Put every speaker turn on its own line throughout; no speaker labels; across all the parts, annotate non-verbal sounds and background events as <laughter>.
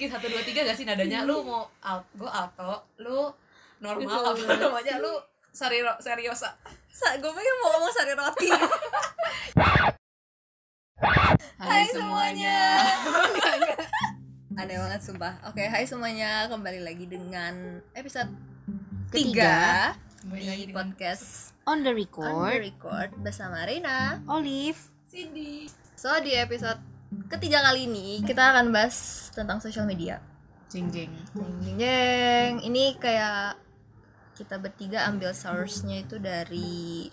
bikin satu dua tiga gak sih nadanya lu mau alt gue alto lu normal apa namanya lu seriro seriosa
Sa, gue pengen mau ngomong sari roti. <laughs> Hai semuanya. Aneh banget sumpah. Oke, hai semuanya. Kembali lagi dengan episode
Ketiga.
3
Kembali lagi
di podcast
on the
On the
record
Record bersama Reina.
Olive
Cindy
So, di episode ketiga kali ini kita akan bahas tentang social media.
jeng jeng
Jeng jeng jeng. Ini kayak kita bertiga ambil source-nya itu dari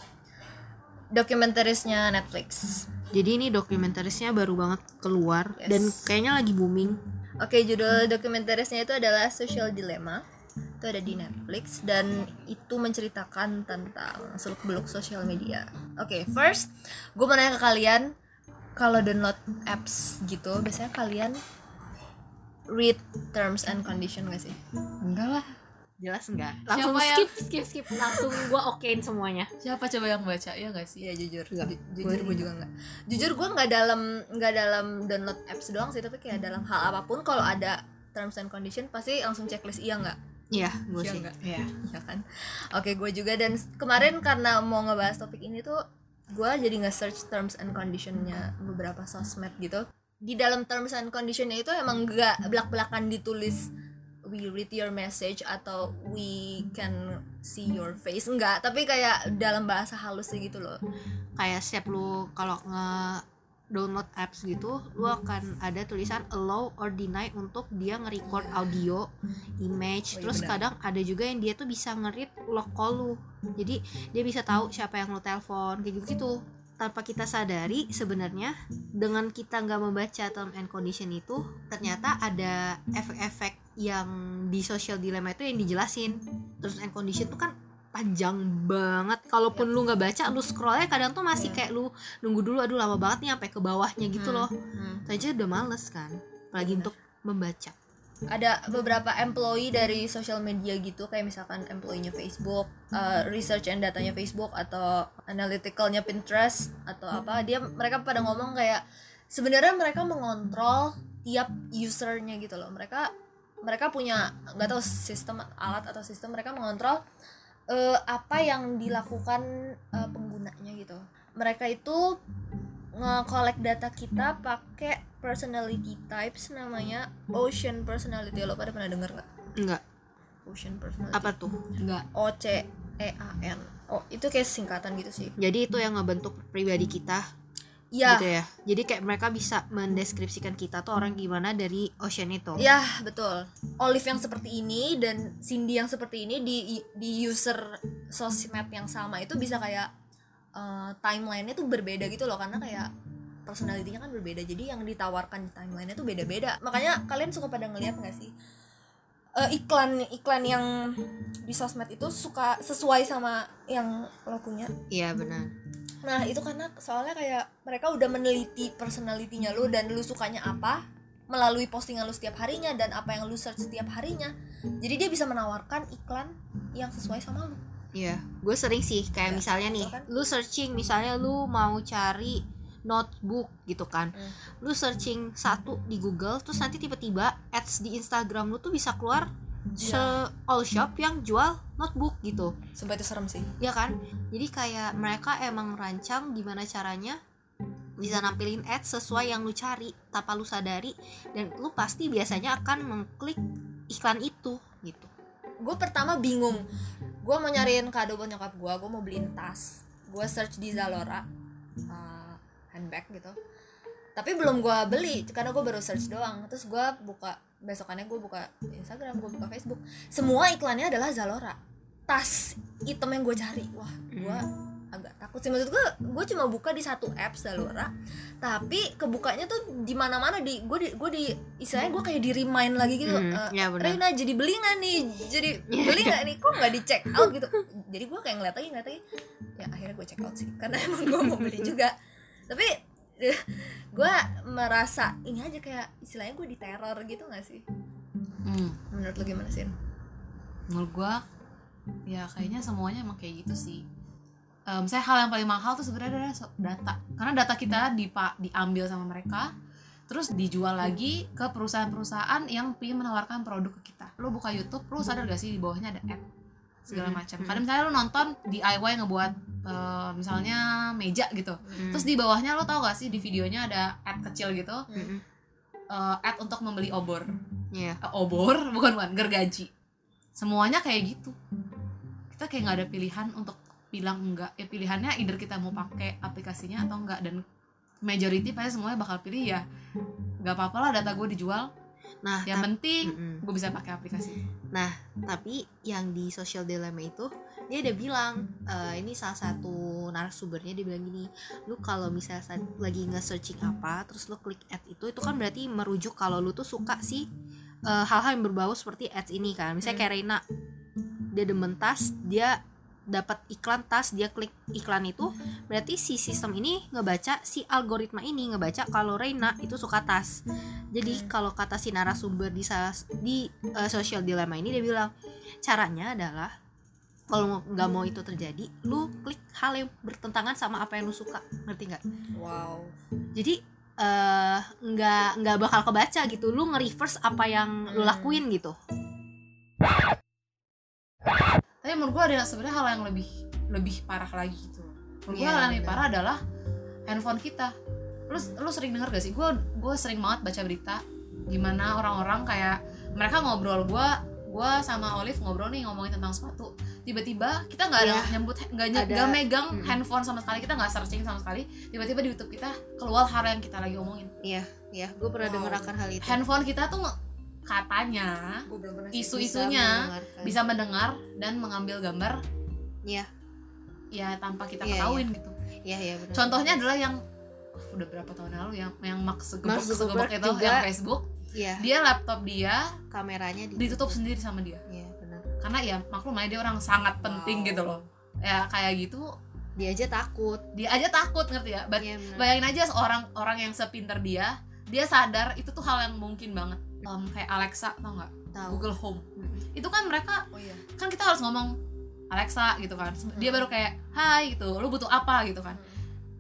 dokumentarisnya Netflix.
jadi ini dokumentarisnya baru banget keluar
Yes.
dan kayaknya lagi booming
Oke, judul dokumentarisnya itu adalah Social Dilemma. Itu ada di Netflix dan itu menceritakan tentang seluk-beluk sosial media. Oke, first gue mau nanya ke kalian kalau download apps gitu, biasanya kalian read terms and condition gak sih?
enggak lah.
Jelas enggak langsung
Siapa yang-
skip skip skip. langsung gua okein semuanya.
Siapa coba yang baca? Ya gak sih?
Iya jujur,
Enggak.
Ju- jujur gue juga nggak. Jujur gue nggak dalam nggak dalam download apps doang sih, tapi kayak dalam hal apa pun kalau ada terms and condition pasti langsung checklist iya nggak?
iya gue
Iya
sih.
nggak?
ya
ya kan? Oke gue juga. Dan kemarin karena mau ngebahas topik ini tuh gue jadi nge-search terms and conditionnya beberapa sosmed gitu. Di dalam terms and conditionnya itu emang gak belak-belakan ditulis we read your message atau we can see your face. Enggak tapi kayak dalam bahasa halus gitu loh.
Kayak setiap lu kalau nge download apps gitu lu akan ada tulisan allow or deny untuk dia nge-record audio
Oh,
image
iya
terus kadang ada juga yang dia tuh bisa nge-read log call lu. Jadi dia bisa tahu siapa yang lu telepon kayak gitu gitu tanpa kita sadari sebenarnya dengan kita nggak membaca term and condition itu ternyata ada efek-efek yang di social dilemma itu yang dijelasin. Terus and condition tuh kan panjang banget kalaupun lu nggak baca lu scrollnya kadang tuh masih
Iya.
kayak lu nunggu dulu aduh lama banget nih sampai ke bawahnya gitu
Hmm,
loh
hmm.
aja udah males kan apalagi
Bener.
untuk membaca
ada beberapa employee dari social media gitu kayak misalkan employee-nya Facebook, uh, research and datanya Facebook atau analyticalnya Pinterest atau apa dia mereka pada ngomong kayak sebenarnya mereka mengontrol tiap usernya gitu loh mereka mereka punya nggak tahu sistem alat atau sistem mereka mengontrol uh, apa yang dilakukan uh, penggunanya gitu. Mereka itu nge-collect data kita pakai personality types namanya ocean personality. Lo pada pernah denger nggak?
Enggak
ocean personality.
Apa tuh?
Enggak
O C E A N. Oh itu kayak singkatan gitu sih.
Jadi itu yang ngebentuk pribadi kita
ya
gitu ya. Jadi kayak mereka bisa mendeskripsikan kita tuh orang gimana dari ocean itu.
Ya betul. Olive yang seperti ini dan Cindy yang seperti ini di di user sosmed yang sama itu bisa kayak eh, timelinenya tuh berbeda gitu loh karena kayak personalitinya kan berbeda. Jadi yang ditawarkan di timelinenya tuh beda-beda. Makanya kalian suka pada ngeliat nggak sih? Eh, iklan iklan yang di sosmed itu suka sesuai sama yang lo punya
iya benar
Nah itu karena soalnya kayak mereka udah meneliti personalitinya lu dan lu sukanya apa melalui postingan lu setiap harinya dan apa yang lu search setiap harinya. Jadi dia bisa menawarkan iklan yang sesuai sama lu.
iya gue sering sih
Ya,
kayak misalnya nih
betul kan?
lu searching misalnya lu mau cari notebook gitu kan
Hmm.
lu searching satu di Google terus nanti tiba-tiba ads di Instagram lu tuh bisa keluar se
Iya.
all shop yang jual notebook gitu
Sumpah itu serem sih.
ya kan jadi kayak mereka emang rancang gimana caranya bisa nampilin ads sesuai yang lu cari tanpa lu sadari dan lu pasti biasanya akan mengklik iklan itu gitu
Gue pertama bingung. Gue mau nyariin kado buat nyokap gue. Gue mau beliin tas. Gue search di Zalora uh, handbag gitu. Tapi belum gue beli karena gue baru search doang. Terus gue buka besokannya gue buka Instagram, gue buka Facebook. Semua iklannya adalah Zalora. Tas item yang gue cari. Wah, gue agak takut sih. Maksud gue gue cuma buka di satu app Zalora. Tapi kebukanya tuh di mana mana di gue di gue di istilahnya gue kayak di remind lagi gitu.
Hmm,
eh,
ya.
Reina jadi beli nggak nih? Jadi <laughs> beli nggak nih? Kok nggak di check out gitu? Jadi gue kayak ngeliat lagi ngeliat lagi. Ya akhirnya gue check out sih. Karena <laughs> emang gue mau beli juga. Tapi <laughs> gue merasa ini aja kayak istilahnya gue diteror gitu gak sih?
Hmm.
menurut lo gimana sih
menurut gua ya kayaknya semuanya emang kayak gitu sih. Um, saya hal yang paling mahal tuh sebenarnya adalah data. Karena data kita dipa diambil sama mereka terus dijual lagi ke perusahaan-perusahaan yang pengen menawarkan produk ke kita. Lu buka YouTube lu sadar gak sih di bawahnya ada ad segala
Mm-mm.
macam. Kadang misalnya lu nonton DIY ngebuat eh, misalnya meja gitu.
Mm.
terus di bawahnya lu tau gak sih di videonya ada ad kecil gitu?
Mm-mm.
eh, ad untuk membeli obor.
Iya.
Eh, obor <laughs> bukan bukan gergaji. Semuanya kayak gitu. Kita kayak nggak ada pilihan untuk bilang enggak ya pilihannya either kita mau pakai aplikasinya atau enggak dan majority pasti semuanya bakal pilih ya nggak apa-apa lah data gue dijual
Nah,
yang penting
Mm-mm.
gue bisa pakai aplikasi.
Tapi yang di social dilemma itu dia ada bilang eh, ini salah satu narasumbernya dia bilang gini lu kalau misalnya saat lagi nge-searching apa terus lu klik ad itu itu kan berarti merujuk kalau lu tuh suka sih eh, hal-hal yang berbau seperti ads ini kan. Misalnya kayak Reina dia demen tas dia dapat iklan tas dia klik iklan itu berarti si sistem ini ngebaca si algoritma ini ngebaca kalau Reina itu suka tas. Jadi kalau kata si narasumber di di eh, social dilemma ini dia bilang caranya adalah kalau nggak mau itu terjadi lu klik hal yang bertentangan sama apa yang lu suka. Ngerti nggak?
Wow.
Jadi eh, nggak nggak bakal kebaca gitu. Lu nge-reverse apa yang lu lakuin gitu
tapi menurut gue ada sebenarnya hal yang lebih lebih parah lagi gitu. Menurut gue
Iya,
hal yang lebih parah adalah handphone kita. Lu lu sering denger gak sih? Gue gue sering banget baca berita gimana orang-orang kayak mereka ngobrol. Gue gue sama Olive ngobrol nih ngomongin tentang sepatu. Tiba-tiba kita nggak ada
Iya.
nyambut nggak nggak megang
Mm-mm.
handphone sama sekali. Kita nggak searching sama sekali. Tiba-tiba di YouTube kita keluar hal yang kita lagi omongin.
Iya iya. Gue pernah
Wow.
denger akan hal itu.
Handphone kita tuh katanya isu-isunya bisa mendengar dan mengambil gambar.
Iya.
ya tanpa kita
Iya,
ketahuin gitu.
Iya iya benar.
Contohnya adalah yang udah berapa tahun lalu yang yang Mark Zuckerberg, itu
juga.
yang Facebook.
Iya.
Dia laptop dia
kameranya
ditutup sendiri sama dia.
Iya benar.
Karena ya maklum aja dia orang sangat penting
Wow.
gitu loh. Ya kayak gitu.
Dia aja takut.
Dia aja takut ngerti ya?
Iya benar.
bayangin aja seorang orang yang sepinter dia dia sadar itu tuh hal yang mungkin banget Kayak Alexa tau nggak? Google Home.
Mm-mm.
itu kan mereka
oh iya.
kan kita harus ngomong Alexa gitu kan. Dia baru kayak Hai gitu. Lu butuh apa? gitu kan.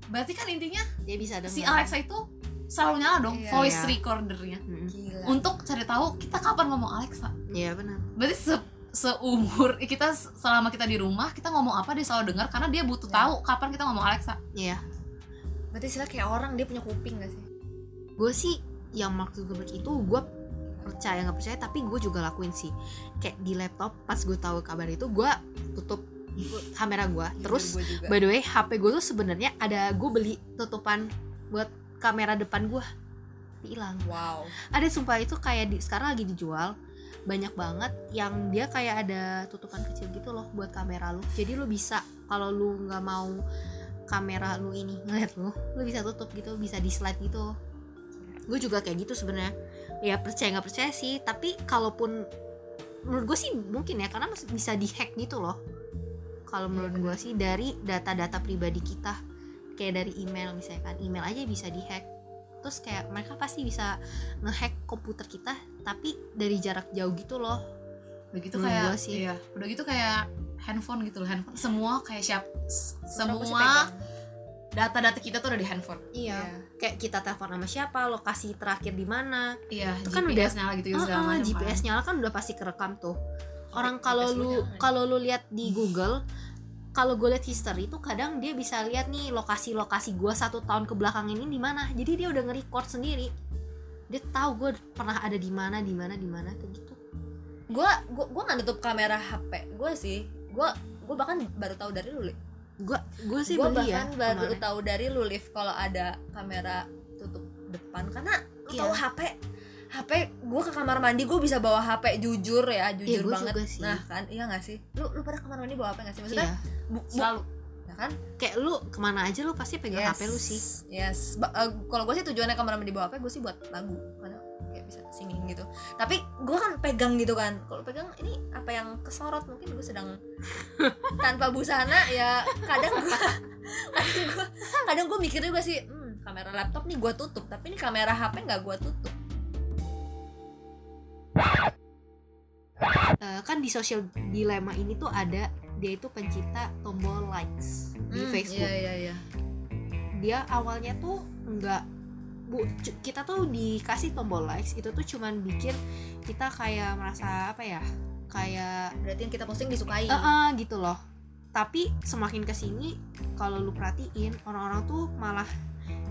Berarti kan intinya
dia bisa dengar.
si Alexa itu selalu nyala dong
Iya.
voice
Iya.
recordernya.
Gila.
Untuk cari tahu kita kapan ngomong Alexa.
Iya benar.
Berarti se- seumur kita selama kita di rumah kita ngomong apa dia selalu dengar karena dia butuh
Iya.
tahu kapan kita ngomong Alexa.
Iya.
Berarti istilah kayak orang dia punya kuping gak sih?
Gue sih yang Mark Zuckerberg itu gue percaya nggak percaya tapi gue juga lakuin sih. Kayak di laptop pas gue tahu kabar itu gue tutup kamera gue terus
gue juga.
by the way HP gue tuh sebenarnya ada gue beli tutupan buat kamera depan gue hilang.
Wow.
Ada sumpah itu kayak di sekarang lagi dijual. Banyak banget yang dia kayak ada tutupan kecil gitu loh buat kamera lu. Jadi lu bisa kalau lu nggak mau kamera lu ini ngeliat lu lu bisa tutup gitu bisa di slide gitu. Gue juga kayak gitu sebenarnya ya percaya nggak percaya sih. Tapi kalaupun menurut gue sih mungkin ya karena bisa dihack gitu loh. Kalau menurut gue sih dari data-data pribadi kita. Kayak dari email misalnya kan email aja bisa dihack. Terus kayak mereka pasti bisa ngehack komputer kita tapi dari jarak jauh gitu loh.
Udah gitu
Menurut
kayak
sih.
iya. Udah gitu kayak handphone gitu loh handphone semua kayak siap semua. Data-data kita tuh udah di handphone.
Iya. Kayak kita telepon sama siapa lokasi terakhir di mana.
Iya
Itu kan
GPS nyala gitu ya
Ah, ah,
macam
GPS
kan.
nyala kan udah pasti kerekam tuh. Orang
GPS
kalau lu
jangan.
kalau lu lihat di Google kalau gue lihat history itu kadang dia bisa lihat nih lokasi-lokasi gue satu tahun ke belakang ini di mana. Jadi dia udah nge-record sendiri. Dia tahu gue pernah ada di mana di mana di mana kayak gitu.
Gue gue gue nggak nutup kamera HP gue sih. Gue gue bahkan baru tahu dari lu
Gue gue sih beli ya
bahkan baru
kemarin.
tahu dari lu Liv kalau ada kamera tutup depan. Karena lu
Iya.
tahu HP HP gue ke kamar mandi gue bisa bawa HP jujur ya jujur
gua
banget.
juga sih.
nah kan iya gak sih? Lu lu pada kamar mandi bawa apa gak sih? Maksudnya
iya.
bu, bu-
selalu.
ya kan?
Kayak lu ke mana aja lu pasti pegang HP lu sih.
yes. Ba- eh, kalau gue sih tujuannya kamar mandi bawa HP gue sih buat lagu. Karena bisa singing gitu. Tapi gue kan pegang gitu kan. Kalau pegang ini apa yang kesorot? Mungkin gue sedang <laughs> tanpa busana ya kadang gue kadang gue kadang gue mikir juga sih hmm, kamera laptop nih gue tutup. Tapi ini kamera HP nggak gue tutup.
Eh, kan di social dilema ini tuh ada dia itu pencipta tombol likes di
Hmm,
Facebook.
iya iya iya.
Dia awalnya tuh nggak bu kita tuh dikasih tombol likes itu tuh cuman bikin kita kayak merasa apa ya kayak
berarti yang kita posting disukai
eh eh, gitu loh. Tapi semakin ke sini kalau lu perhatiin orang-orang tuh malah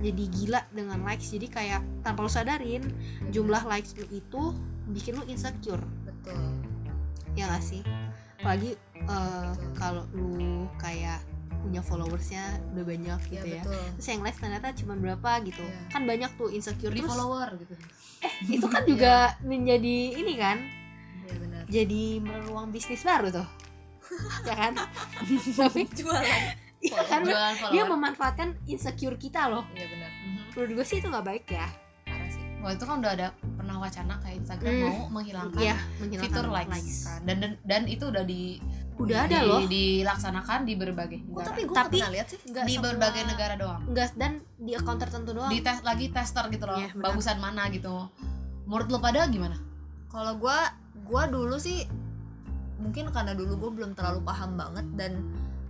jadi gila dengan likes. Jadi kayak tanpa lu sadarin jumlah likes lu itu bikin lu insecure.
Betul.
Ya gak sih? Apalagi eh, kalau lu kayak punya followersnya udah banyak
ya
gitu ya,
betul.
Terus yang likes ternyata cuma berapa gitu.
Iya.
kan banyak tuh insecure
di
terus
follower gitu.
Itu kan <laughs> juga menjadi ini kan?
Ya benar.
Jadi meruang bisnis baru tuh. Ya kan? <laughs> Tapi
jualan. <laughs>
Iya kan
jualan
dia memanfaatkan insecure kita loh.
Iya benar.
Mhm.
menurut gue sih itu nggak baik ya.
Parah sih.
Wah itu kan udah ada pernah wacana kayak Instagram
Hmm.
mau menghilangkan
Iya, menghilangkan
fitur likes, kan. dan, dan dan itu udah di
Udah ada
di-
loh.
dilaksanakan di berbagai
oh,
negara.
tapi gue
Tapi-
pernah lihat sih.
Nggak
di
semua-
berbagai negara doang.
Enggak dan di akun tertentu doang.
Di tes lagi tester gitu loh
Iya, benar.
bagusan mana gitu. Menurut lo pada gimana?
Kalau gue gue dulu sih mungkin karena dulu gue belum terlalu paham banget dan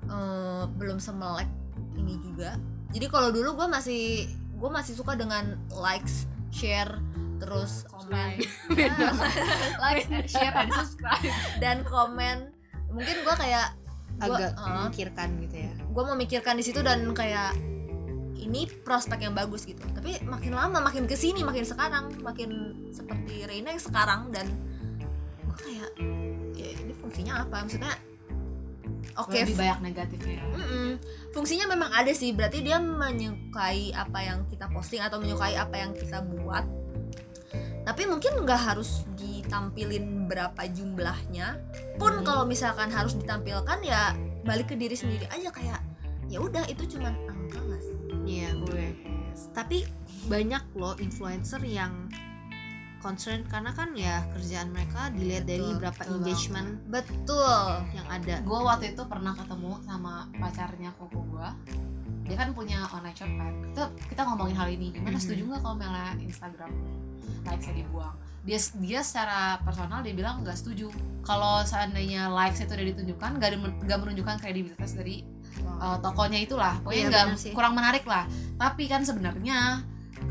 eh, belum semelek ini juga. Jadi kalau dulu gue masih gue masih suka dengan likes share terus komen. <laughs>
Like share dan subscribe.
dan komen mungkin gue kayak gua,
agak
eh,
memikirkan gitu ya.
Gue memikirkan di situ dan kayak ini prospek yang bagus gitu. Tapi makin lama makin ke sini makin sekarang makin seperti Reina yang sekarang dan gue kayak ya ini fungsinya apa? Maksudnya oke
lebih banyak negatifnya
mm-mm. fungsinya memang ada sih. Berarti dia menyukai apa yang kita posting atau menyukai apa yang kita buat. Tapi mungkin nggak harus ditampilin berapa jumlahnya pun
Hmm.
kalau misalkan harus ditampilkan ya balik ke diri sendiri aja kayak ya udah itu cuman angka nggak sih?
Iya gue tapi banyak loh influencer yang concern karena kan ya kerjaan mereka dilihat dari
Betul,
berapa
betul
engagement
betul.
yang ada.
Gue waktu itu pernah ketemu sama pacarnya koko gue dia kan punya online shop kan. Kita kita ngomongin hal ini. Gimana
Mhm.
setuju nggak kalau misalnya Instagram? Likesnya dibuang dia dia secara personal dia bilang nggak setuju kalau seandainya likes itu udah ditunjukkan nggak menunjukkan kredibilitas dari uh, tokonya itulah pokoknya
Iya,
nggak
sih.
kurang menarik lah tapi kan sebenarnya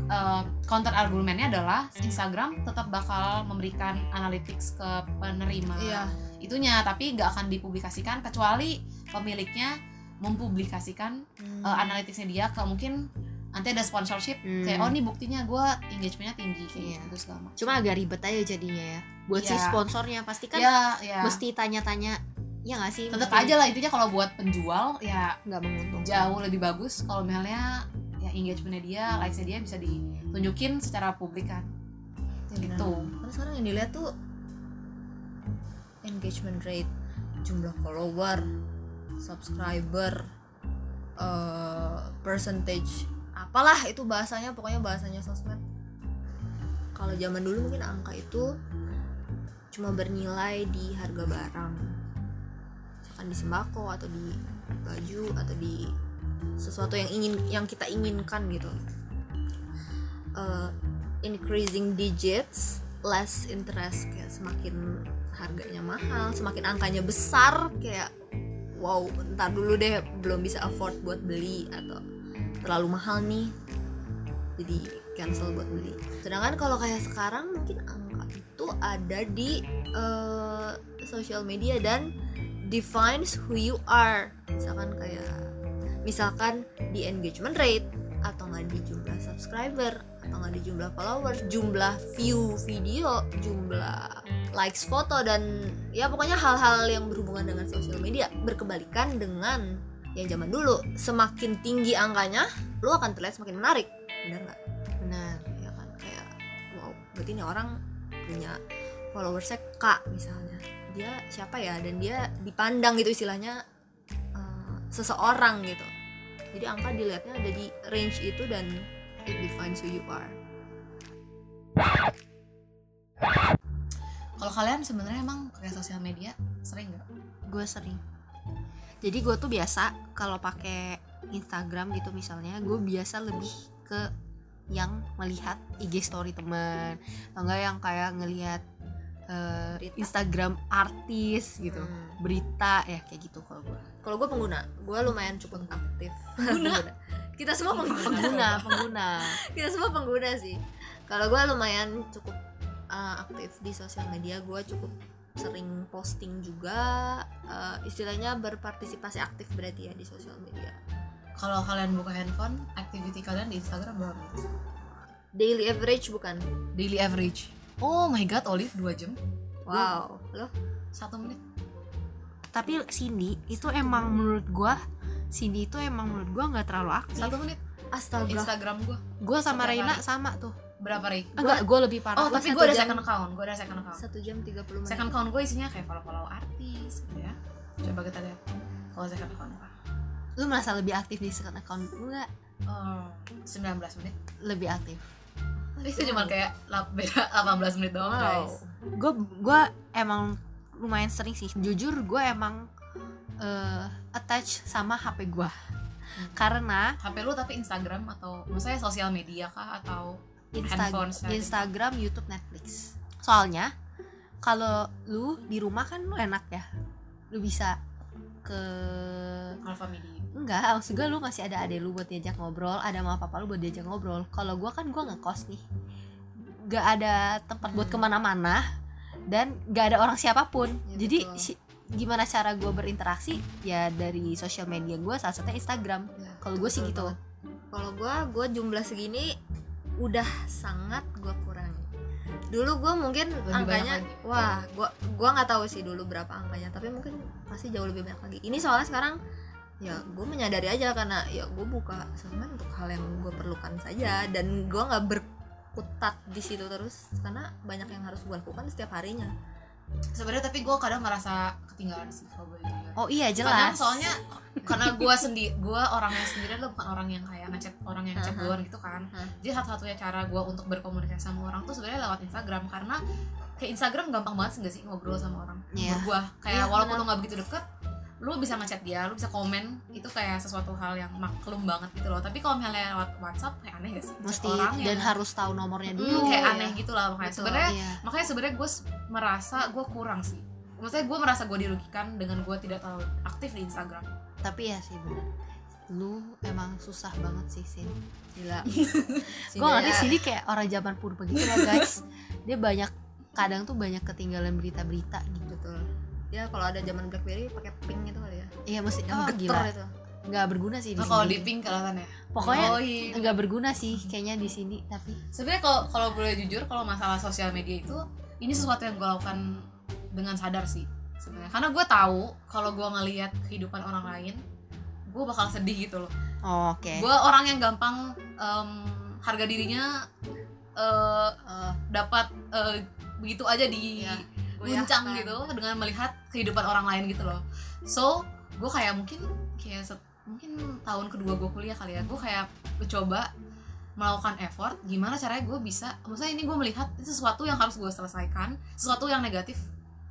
uh, counter argumennya adalah Instagram tetap bakal memberikan analytics ke penerima
Iya.
itunya tapi nggak akan dipublikasikan kecuali pemiliknya mempublikasikan
Hmm.
uh, analyticsnya dia ke mungkin nanti ada sponsorship
Hmm.
kayak oh ini buktinya gue engagementnya tinggi kayak
Iya.
gitu segala macam
cuma agak ribet aja jadinya ya buat si
Iya.
sponsornya pasti kan
ya ya
mesti tanya-tanya ya nggak sih
tetap
Mesti
aja lah intinya kalau buat penjual ya
nggak menguntungkan
jauh lebih bagus kalau misalnya ya engagementnya dia likesnya dia bisa ditunjukin secara publik kan
Ya,
gitu
benar. karena sekarang yang dilihat tuh engagement rate jumlah follower subscriber eh, percentage apalah itu bahasanya pokoknya bahasanya sosmed. Kalau zaman dulu mungkin angka itu cuma bernilai di harga barang. Misalkan di sembako atau di baju atau di sesuatu yang ingin yang kita inginkan gitu. Eh, increasing digits less interest kayak semakin harganya mahal semakin angkanya besar kayak wow ntar dulu deh belum bisa afford buat beli atau terlalu mahal nih. Jadi cancel buat beli. Sedangkan kalau kayak sekarang mungkin angka itu ada di eh, social media dan defines who you are. Misalkan kayak misalkan di engagement rate atau nggak di jumlah subscriber atau nggak di jumlah followers jumlah view video jumlah likes foto dan ya pokoknya hal-hal yang berhubungan dengan sosial media berkebalikan dengan yang zaman dulu. Semakin tinggi angkanya lu akan terlihat semakin menarik. Benar nggak?
Benar
ya kan? Kayak wow berarti ini orang punya followersnya K misalnya. Dia siapa ya? Dan dia dipandang gitu istilahnya eh, seseorang gitu. Jadi angka dilihatnya ada di range itu dan it defines who you are.
Kalau kalian sebenarnya emang pakai sosial media sering nggak?
Gue sering jadi gue tuh biasa kalau pakai Instagram gitu misalnya gue biasa lebih ke yang melihat IG story temen atau enggak yang kayak ngelihat
Berita.
Instagram artis gitu.
Hmm.
berita ya kayak gitu kalau gue
kalau gue pengguna. Gue lumayan cukup aktif.
Pengguna? <laughs>
kita semua pengguna.
Pengguna pengguna. <laughs>
Kita semua pengguna sih. Kalau gue lumayan cukup uh, aktif di sosial media gue cukup sering posting juga uh, istilahnya berpartisipasi aktif berarti ya di sosial media.
Kalau kalian buka handphone activity kalian di Instagram berapa?
Daily average bukan?
Daily average. Oh my god Olive 2 jam.
Wow. Lo
satu menit.
Tapi Cindy itu emang menurut gua Cindy itu emang menurut gua nggak terlalu aktif.
Satu menit.
Astaga.
Instagram gue
gua sama
Setiap
Reina
hari.
sama tuh
berapa Rey?
enggak gua lebih parah.
Oh tapi gue ada
jam.
second account, gue ada second account.
Satu jam 30 menit.
Second account gue isinya kayak follow-follow artis gitu ya. Coba kita lihat Kalau second account apa?
lu merasa lebih aktif di second account enggak
Oh, 19 menit.
Lebih aktif.
Tapi itu cuma kayak lap- beda 18 menit doang
Wow.
guys.
Gue gue emang lumayan sering sih. Jujur gue emang eh, attach sama HP gue karena
HP lu tapi Instagram atau Maksudnya sosial media kah atau
Insta-
Handphone
Instagram, YouTube, Netflix. Soalnya kalau lu di rumah kan lu enak ya, lu bisa ke
Alpha Media
enggak maksud gue lu masih ada adek lu buat diajak ngobrol ada mama papa lu buat diajak ngobrol. Kalau gue kan gue ngekos nih. Gak ada tempat buat
Hmm.
ke mana-mana dan gak ada orang siapa pun.
Ya,
jadi si- gimana cara gue berinteraksi? Ya dari sosial media gue salah satunya Instagram.
Ya,
kalau gue sih gitu.
kalau gue gue jumlah segini udah sangat gue kurangi. Dulu gue mungkin
Lebih
angkanya wah gue gua nggak tahu sih dulu berapa angkanya tapi mungkin pasti jauh lebih banyak lagi. Ini soalnya sekarang ya gue menyadari aja karena ya gue buka sosmed untuk hal yang gue perlukan saja dan gue nggak berkutat di situ terus karena banyak yang harus gue lakukan setiap harinya.
Sebenarnya tapi gue kadang merasa ketinggalan sih kalau
oh iya
Kadang
jelas.
soalnya karena gue sendiri gue orangnya sendiri lo bukan orang yang kayak ngechat orang yang ngechat duluan gitu kan. Jadi satu-satunya cara gue untuk berkomunikasi sama orang tuh sebenarnya lewat Instagram. Karena kayak Instagram gampang banget sih nggak sih ngobrol sama orang menurut gue kayak
Iya,
walaupun lo nggak begitu deket lu bisa ngechat dia, lu bisa komen. Itu kayak sesuatu hal yang maklum banget gitu loh. Tapi kalau misalnya lewat WhatsApp kayak aneh gak sih?
Mesti
orang
dan
yang-
harus tahu nomornya
Hmm,
dulu.
kayak
ya.
aneh gitu lah makanya. Sebenarnya
Iya.
makanya sebenarnya gue merasa gue kurang sih. Maksudnya gue merasa gue dirugikan dengan gue tidak terlalu aktif di Instagram
tapi ya sih benar lu emang susah banget sih Sin.
Gila. <laughs>
Gue ngerti sih dia kayak orang zaman purba gitu ya guys. Dia banyak kadang tuh banyak ketinggalan berita-berita gitu.
Betul. Ya kalau ada zaman BlackBerry pakai pink itu kali ya.
Iya mesti oh, gila.
itu.
Nggak berguna sih di
nah, kalau
sini.
di pink kelihatan ya?
Pokoknya
oh, iya.
nggak berguna sih kayaknya di sini tapi
sebenarnya kalau kalau boleh jujur kalau masalah sosial media itu ini sesuatu yang gue lakukan dengan sadar sih sebenarnya. Karena gue tahu kalau gue ngelihat kehidupan orang lain gue bakal sedih gitu loh.
Oh, oke.
Gue orang yang gampang em, harga dirinya eh,
Eh,
dapat eh, begitu aja di
Iya,
guncang gitu dengan melihat kehidupan orang lain gitu loh. So gue kayak mungkin kayak set- mungkin tahun kedua gue kuliah kali ya gue kayak mencoba melakukan effort gimana caranya gue bisa maksudnya ini gue melihat sesuatu yang harus gue selesaikan sesuatu yang negatif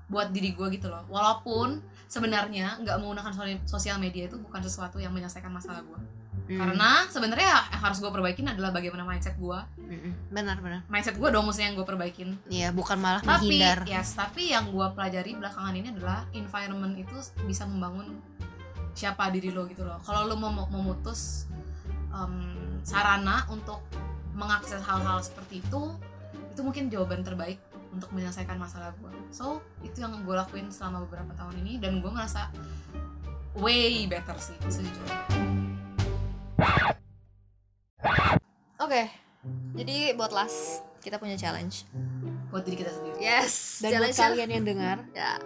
buat diri gue gitu loh. Walaupun sebenarnya nggak menggunakan sosial media itu bukan sesuatu yang menyelesaikan masalah gue
Hmm.
karena sebenarnya yang harus gue perbaikin adalah bagaimana mindset gue
Mm-mm. benar benar.
Mindset gue dong maksudnya yang gue perbaikin.
Iya bukan malah
tapi
menghindar.
yes tapi yang gue pelajari belakangan ini adalah environment itu bisa membangun siapa diri lo gitu loh. Kalau lo mau memutus em, sarana untuk mengakses hal-hal seperti itu itu mungkin jawaban terbaik untuk menyelesaikan masalah gue so itu yang gue lakuin selama beberapa tahun ini dan gue merasa way better sih sejujurnya.
Oke jadi buat last kita punya challenge.
Buat diri kita sendiri.
Yes
dan buat
challenge
kalian yang dengar.
Ya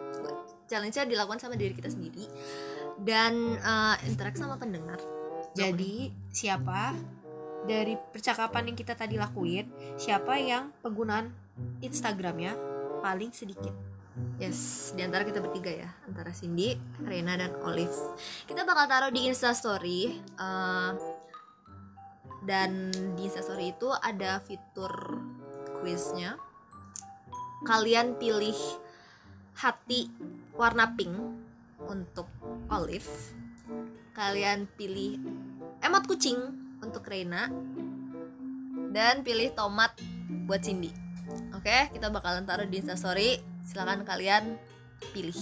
challenge-nya dilakukan sama diri kita sendiri. Dan eh, interaksi sama pendengar.
Jadi siapa dari percakapan yang kita tadi lakuin siapa yang penggunaan Instagramnya paling sedikit
Yes, di antara kita bertiga ya, antara Cindy, Rena dan Olive. Kita bakal taruh di Insta Story. eh, dan di Insta Story itu ada fitur quiznya. Kalian pilih hati warna pink untuk Olive. Kalian pilih emot kucing untuk Rena. Dan pilih tomat buat Cindy. Oke, kita bakalan taruh di Insta Story. Silakan kalian pilih.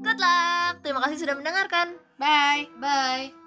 Good luck. Terima kasih sudah mendengarkan.
bye
bye